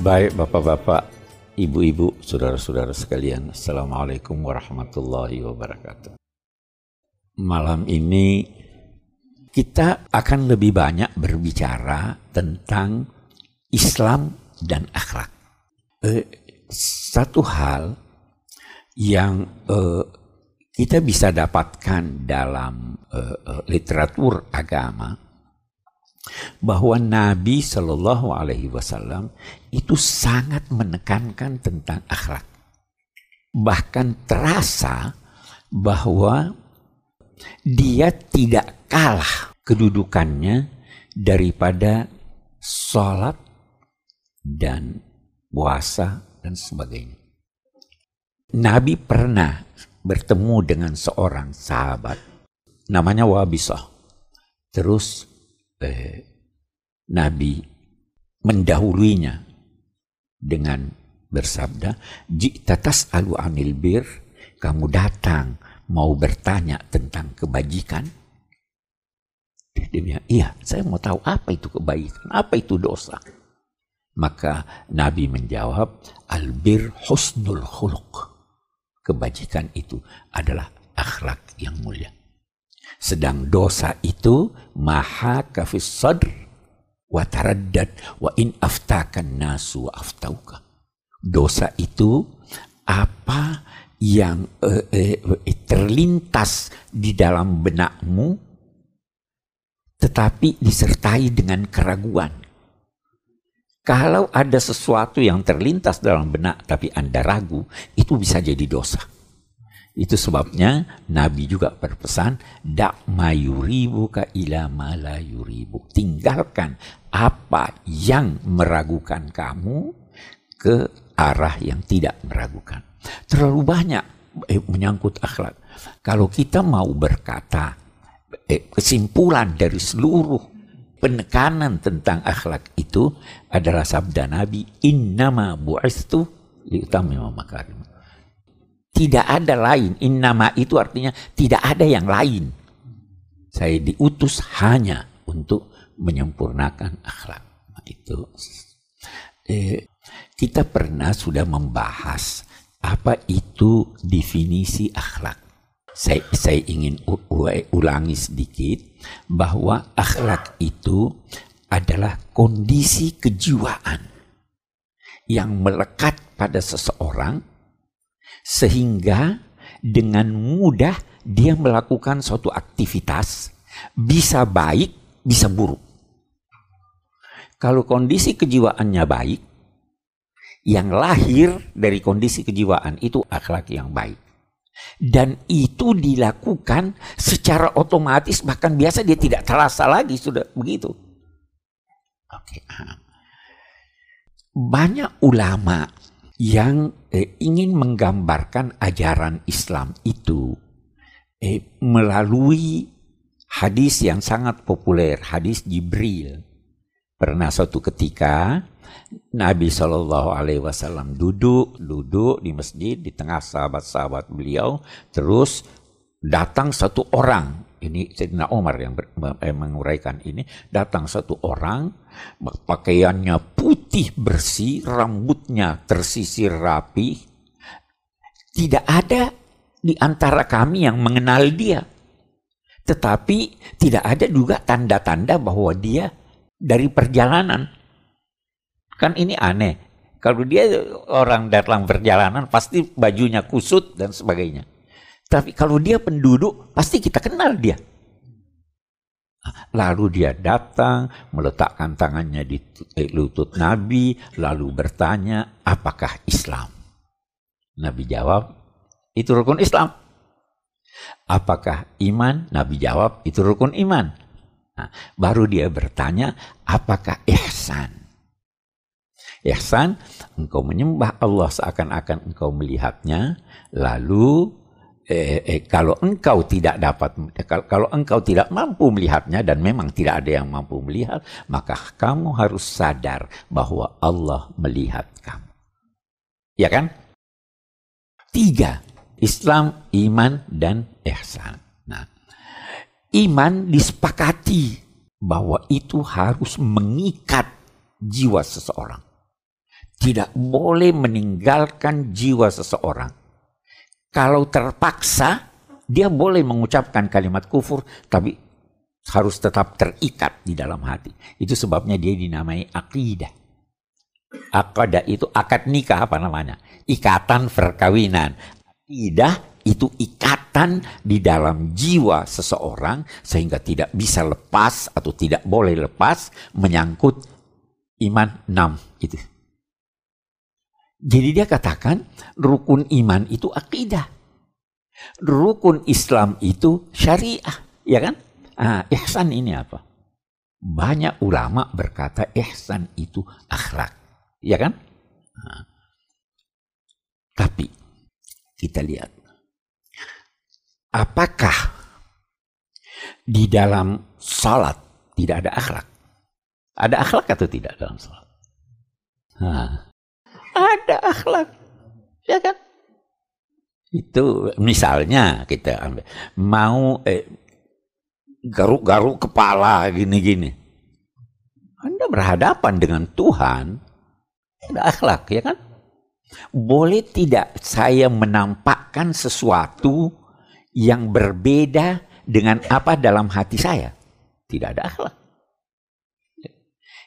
Baik Bapak-Bapak, Ibu-ibu, Saudara-saudara sekalian, Assalamualaikum warahmatullahi wabarakatuh. Malam ini kita akan lebih banyak berbicara tentang Islam dan akhlak. Eh, satu hal yang eh, kita bisa dapatkan dalam eh, eh literatur agama bahwa Nabi Shallallahu Alaihi Wasallam itu sangat menekankan tentang akhlak. Bahkan terasa bahwa dia tidak kalah kedudukannya daripada sholat dan puasa dan sebagainya. Nabi pernah bertemu dengan seorang sahabat namanya Wabisah. Terus eh, Nabi mendahuluinya dengan bersabda, "Jiktatas alu anil bir, kamu datang mau bertanya tentang kebajikan?" Dia bilang, "Iya, saya mau tahu apa itu kebaikan, apa itu dosa." Maka Nabi menjawab, "Albir husnul khuluq." Kebajikan itu adalah akhlak yang mulia. Sedang dosa itu maha kafis sadr wa taraddad wa in aftakan nasu aftauka. Dosa itu apa yang eh, eh, terlintas di dalam benakmu tetapi disertai dengan keraguan. Kalau ada sesuatu yang terlintas dalam benak tapi Anda ragu, itu bisa jadi dosa. Itu sebabnya Nabi juga berpesan, dak mayuribu ka ila la yuribu. Tinggalkan apa yang meragukan kamu ke arah yang tidak meragukan. Terlalu banyak eh, menyangkut akhlak. Kalau kita mau berkata eh, kesimpulan dari seluruh penekanan tentang akhlak itu adalah sabda Nabi, innama bu'istu liutamima makarim tidak ada lain. Innama itu artinya tidak ada yang lain. Saya diutus hanya untuk menyempurnakan akhlak. Nah, itu eh, kita pernah sudah membahas apa itu definisi akhlak. Saya, saya ingin ulangi sedikit bahwa akhlak itu adalah kondisi kejiwaan yang melekat pada seseorang sehingga dengan mudah dia melakukan suatu aktivitas bisa baik, bisa buruk. Kalau kondisi kejiwaannya baik, yang lahir dari kondisi kejiwaan itu akhlak yang baik. Dan itu dilakukan secara otomatis bahkan biasa dia tidak terasa lagi sudah begitu. Oke. Banyak ulama yang eh, ingin menggambarkan ajaran Islam itu eh, melalui hadis yang sangat populer, hadis Jibril. Pernah suatu ketika Nabi Shallallahu Alaihi Wasallam duduk duduk di masjid di tengah sahabat-sahabat beliau, terus datang satu orang ini Sayyidina Umar yang ber, eh, menguraikan ini. Datang satu orang pakaiannya putih bersih rambutnya tersisir rapi. Tidak ada di antara kami yang mengenal dia. Tetapi tidak ada juga tanda-tanda bahwa dia dari perjalanan. Kan ini aneh. Kalau dia orang dalam perjalanan pasti bajunya kusut dan sebagainya tapi kalau dia penduduk, pasti kita kenal dia. Lalu dia datang, meletakkan tangannya di eh, lutut Nabi, lalu bertanya, apakah Islam? Nabi jawab, itu rukun Islam. Apakah iman? Nabi jawab, itu rukun iman. Nah, baru dia bertanya, apakah ihsan? Ihsan, engkau menyembah Allah seakan-akan engkau melihatnya, lalu eh, eh, kalau engkau tidak dapat kalau engkau tidak mampu melihatnya dan memang tidak ada yang mampu melihat maka kamu harus sadar bahwa Allah melihat kamu. Ya kan? Tiga Islam iman dan ihsan. Nah iman disepakati bahwa itu harus mengikat jiwa seseorang. Tidak boleh meninggalkan jiwa seseorang. Kalau terpaksa, dia boleh mengucapkan kalimat kufur, tapi harus tetap terikat di dalam hati. Itu sebabnya dia dinamai akidah. Akidah itu akad nikah apa namanya? Ikatan perkawinan. Akidah itu ikatan di dalam jiwa seseorang sehingga tidak bisa lepas atau tidak boleh lepas menyangkut iman enam itu. Jadi dia katakan rukun iman itu akidah. Rukun Islam itu syariah, ya kan? Ah, ihsan ini apa? Banyak ulama berkata ihsan itu akhlak, ya kan? Nah. Tapi kita lihat apakah di dalam salat tidak ada akhlak? Ada akhlak atau tidak dalam salat? Nah, akhlak. Ya kan? Itu misalnya kita ambil mau eh, garuk-garuk kepala gini-gini. Anda berhadapan dengan Tuhan, ada akhlak ya kan? Boleh tidak saya menampakkan sesuatu yang berbeda dengan apa dalam hati saya? Tidak ada akhlak.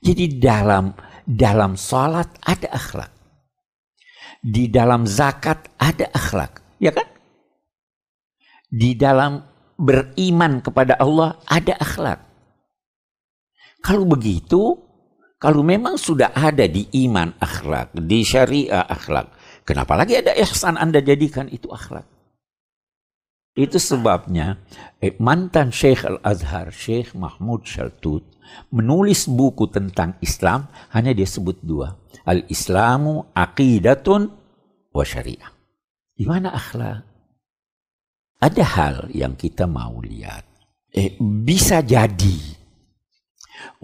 Jadi dalam dalam salat ada akhlak di dalam zakat ada akhlak, ya kan? Di dalam beriman kepada Allah ada akhlak. Kalau begitu, kalau memang sudah ada di iman akhlak, di syariah akhlak, kenapa lagi ada ihsan Anda jadikan itu akhlak? Itu sebabnya eh, mantan Syekh Al-Azhar, Syekh Mahmud Shaltut, menulis buku tentang Islam, hanya dia sebut dua. Al-Islamu aqidatun wa syariah. Di mana akhlak? Ada hal yang kita mau lihat. Eh, bisa jadi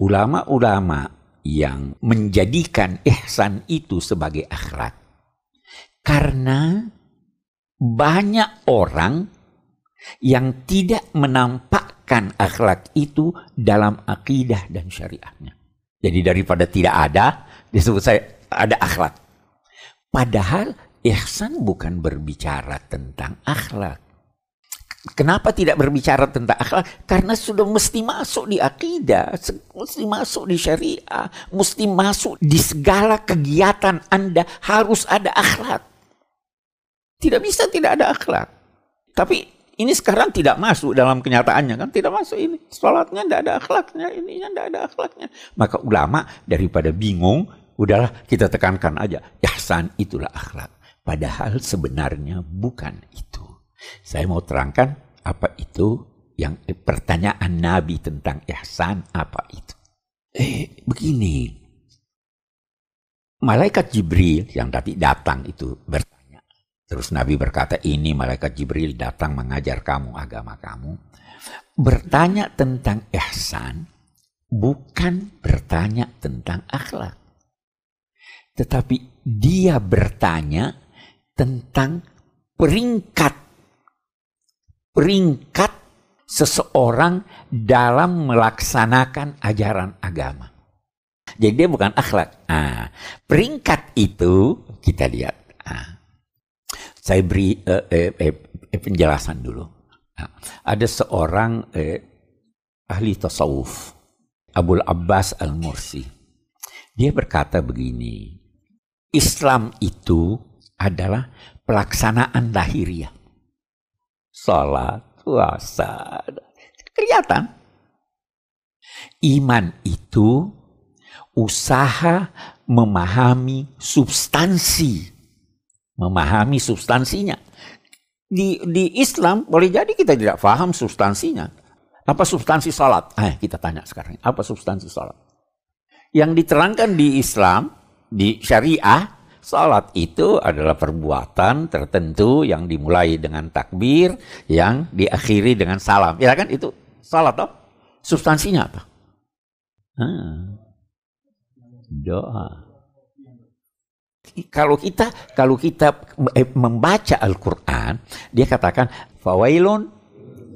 ulama-ulama yang menjadikan ihsan itu sebagai akhlak. Karena banyak orang yang tidak menampakkan akhlak itu dalam akidah dan syariahnya. Jadi daripada tidak ada, disebut saya ada akhlak. Padahal ihsan bukan berbicara tentang akhlak. Kenapa tidak berbicara tentang akhlak? Karena sudah mesti masuk di akidah, mesti masuk di syariah, mesti masuk di segala kegiatan Anda harus ada akhlak. Tidak bisa tidak ada akhlak. Tapi ini sekarang tidak masuk dalam kenyataannya kan? Tidak masuk ini. Sholatnya tidak ada akhlaknya ininya tidak ada akhlaknya. Maka ulama daripada bingung udahlah kita tekankan aja. Ihsan itulah akhlak. Padahal sebenarnya bukan itu. Saya mau terangkan apa itu yang pertanyaan Nabi tentang ihsan apa itu. Eh begini. Malaikat Jibril yang tadi datang itu bertanya Terus Nabi berkata, ini malaikat Jibril datang mengajar kamu agama kamu. Bertanya tentang ihsan, bukan bertanya tentang akhlak. Tetapi dia bertanya tentang peringkat. Peringkat seseorang dalam melaksanakan ajaran agama. Jadi dia bukan akhlak. Nah, peringkat itu kita lihat. Nah, saya beri uh, eh, eh, eh, penjelasan dulu. Nah, ada seorang eh, ahli tasawuf, Abul Abbas Al-Mursi. Dia berkata begini, Islam itu adalah pelaksanaan lahiriah. Salat, puasa, kelihatan. Iman itu usaha memahami substansi memahami substansinya. Di, di Islam boleh jadi kita tidak paham substansinya. Apa substansi salat? Eh, kita tanya sekarang. Apa substansi salat? Yang diterangkan di Islam, di syariah, salat itu adalah perbuatan tertentu yang dimulai dengan takbir, yang diakhiri dengan salam. Ya kan itu salat toh? Substansinya apa? Hmm. Doa kalau kita kalau kita eh, membaca Al-Qur'an, dia katakan fawailun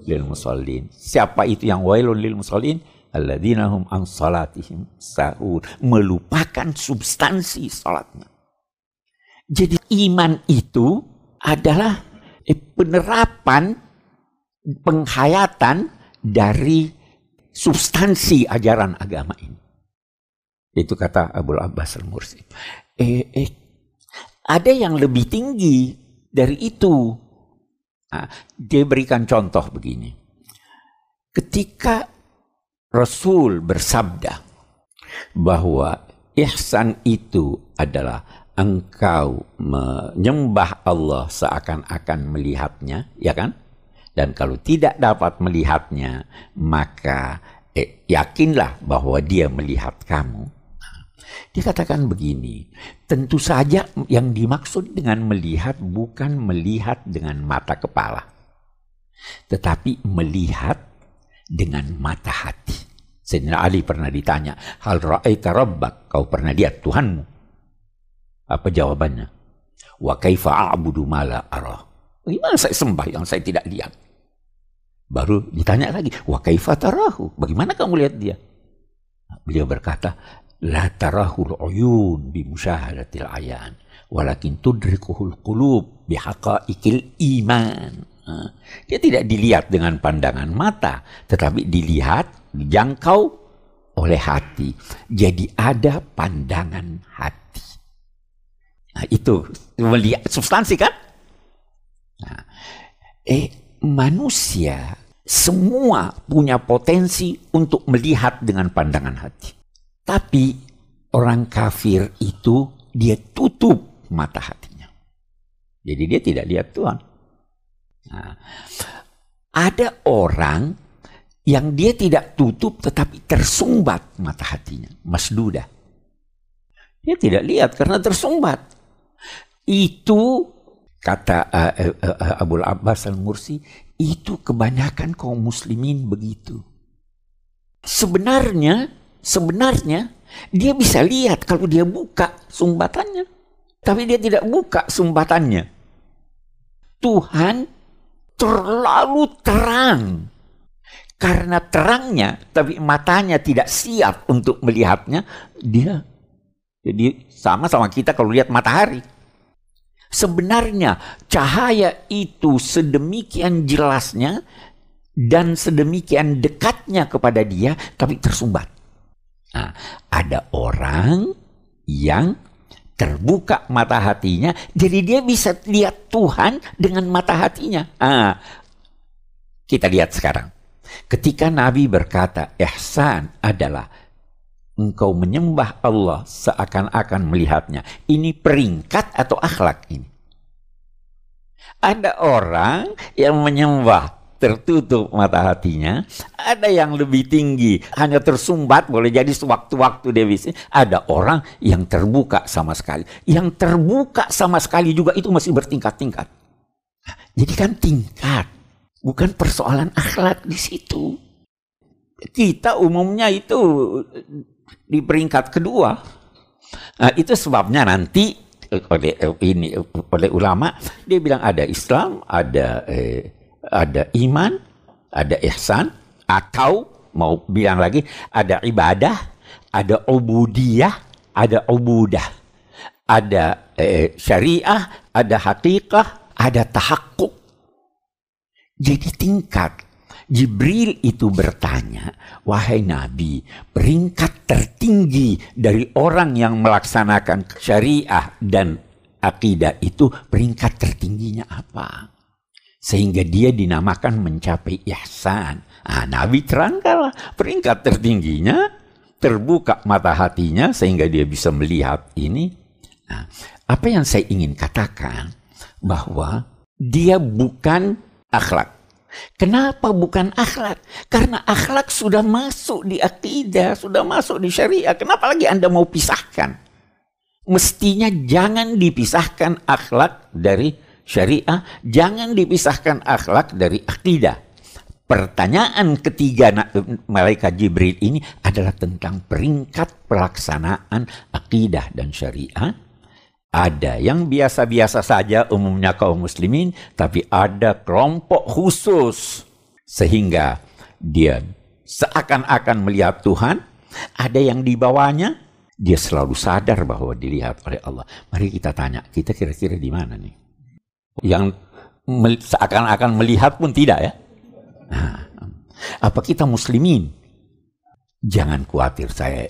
lil musallin. Siapa itu yang wailun lil musallin? Alladzina hum an salatihim sahun. Melupakan substansi salatnya. Jadi iman itu adalah eh, penerapan penghayatan dari substansi ajaran agama ini. Itu kata Abu Abbas al-Mursi. Eh, eh, ada yang lebih tinggi dari itu. Nah, dia berikan contoh begini. Ketika Rasul bersabda bahwa ihsan itu adalah engkau menyembah Allah seakan-akan melihatnya, ya kan? Dan kalau tidak dapat melihatnya, maka eh, yakinlah bahwa dia melihat kamu. Dikatakan begini, tentu saja yang dimaksud dengan melihat bukan melihat dengan mata kepala, tetapi melihat dengan mata hati. Sayyidina Ali pernah ditanya, hal ra'aita rabbak, kau pernah lihat Tuhanmu? Apa jawabannya? Wa kaifa a'budu ma la ara. Bagaimana saya sembah yang saya tidak lihat? Baru ditanya lagi, wa kaifa tarahu? Bagaimana kamu lihat dia? Beliau berkata, la tarahul uyun bi musyahadatil ayan, walakin tudrikuhul qulub bi haqaiqil iman. Dia tidak dilihat dengan pandangan mata, tetapi dilihat, dijangkau oleh hati. Jadi ada pandangan hati. Nah, itu melihat substansi kan? Nah, eh manusia semua punya potensi untuk melihat dengan pandangan hati. Tapi orang kafir itu dia tutup mata hatinya. Jadi dia tidak lihat Tuhan. Nah, ada orang yang dia tidak tutup tetapi tersumbat mata hatinya, masduda. Dia tidak lihat karena tersumbat. Itu kata uh, uh, uh, Abu Abbas al-Mursi, itu kebanyakan kaum muslimin begitu. Sebenarnya, sebenarnya dia bisa lihat kalau dia buka sumbatannya. Tapi dia tidak buka sumbatannya. Tuhan terlalu terang. Karena terangnya, tapi matanya tidak siap untuk melihatnya, dia jadi sama sama kita kalau lihat matahari. Sebenarnya cahaya itu sedemikian jelasnya dan sedemikian dekatnya kepada dia, tapi tersumbat. Nah, ada orang yang terbuka mata hatinya, jadi dia bisa lihat Tuhan dengan mata hatinya. Nah, kita lihat sekarang. Ketika Nabi berkata, ihsan adalah engkau menyembah Allah seakan-akan melihatnya. Ini peringkat atau akhlak ini. Ada orang yang menyembah tertutup mata hatinya, ada yang lebih tinggi, hanya tersumbat, boleh jadi sewaktu-waktu dia bisa. Ada orang yang terbuka sama sekali. Yang terbuka sama sekali juga itu masih bertingkat-tingkat. Jadi kan tingkat, bukan persoalan akhlak di situ. Kita umumnya itu di peringkat kedua. Nah, itu sebabnya nanti oleh ini oleh ulama dia bilang ada Islam, ada eh, ada iman, ada ihsan atau mau bilang lagi ada ibadah, ada ubudiyah, ada ubudah. Ada eh, syariah, ada hakikah, ada tahakkuk. Jadi tingkat Jibril itu bertanya, "Wahai Nabi, peringkat tertinggi dari orang yang melaksanakan syariah dan akidah itu peringkat tertingginya apa?" Sehingga dia dinamakan mencapai ihsan. Nah, Nabi terangkanlah peringkat tertingginya terbuka mata hatinya sehingga dia bisa melihat ini. Nah, apa yang saya ingin katakan bahwa dia bukan akhlak Kenapa bukan akhlak? Karena akhlak sudah masuk di akidah, sudah masuk di syariah. Kenapa lagi Anda mau pisahkan? Mestinya jangan dipisahkan akhlak dari syariah, jangan dipisahkan akhlak dari akidah. Pertanyaan ketiga malaikat Jibril ini adalah tentang peringkat pelaksanaan akidah dan syariah ada yang biasa-biasa saja umumnya kaum muslimin, tapi ada kelompok khusus sehingga dia seakan-akan melihat Tuhan, ada yang di bawahnya dia selalu sadar bahwa dilihat oleh Allah. Mari kita tanya, kita kira-kira di mana nih? Yang seakan-akan melihat pun tidak ya. Nah, apa kita muslimin? Jangan khawatir saya.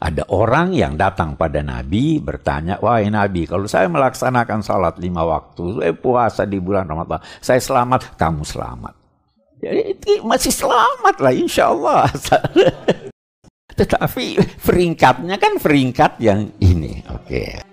Ada orang yang datang pada Nabi bertanya, wahai Nabi, kalau saya melaksanakan salat lima waktu, saya puasa di bulan Ramadan, saya selamat, kamu selamat. Jadi masih selamat lah, insya Allah. Tetapi peringkatnya kan peringkat yang ini. Oke. Okay.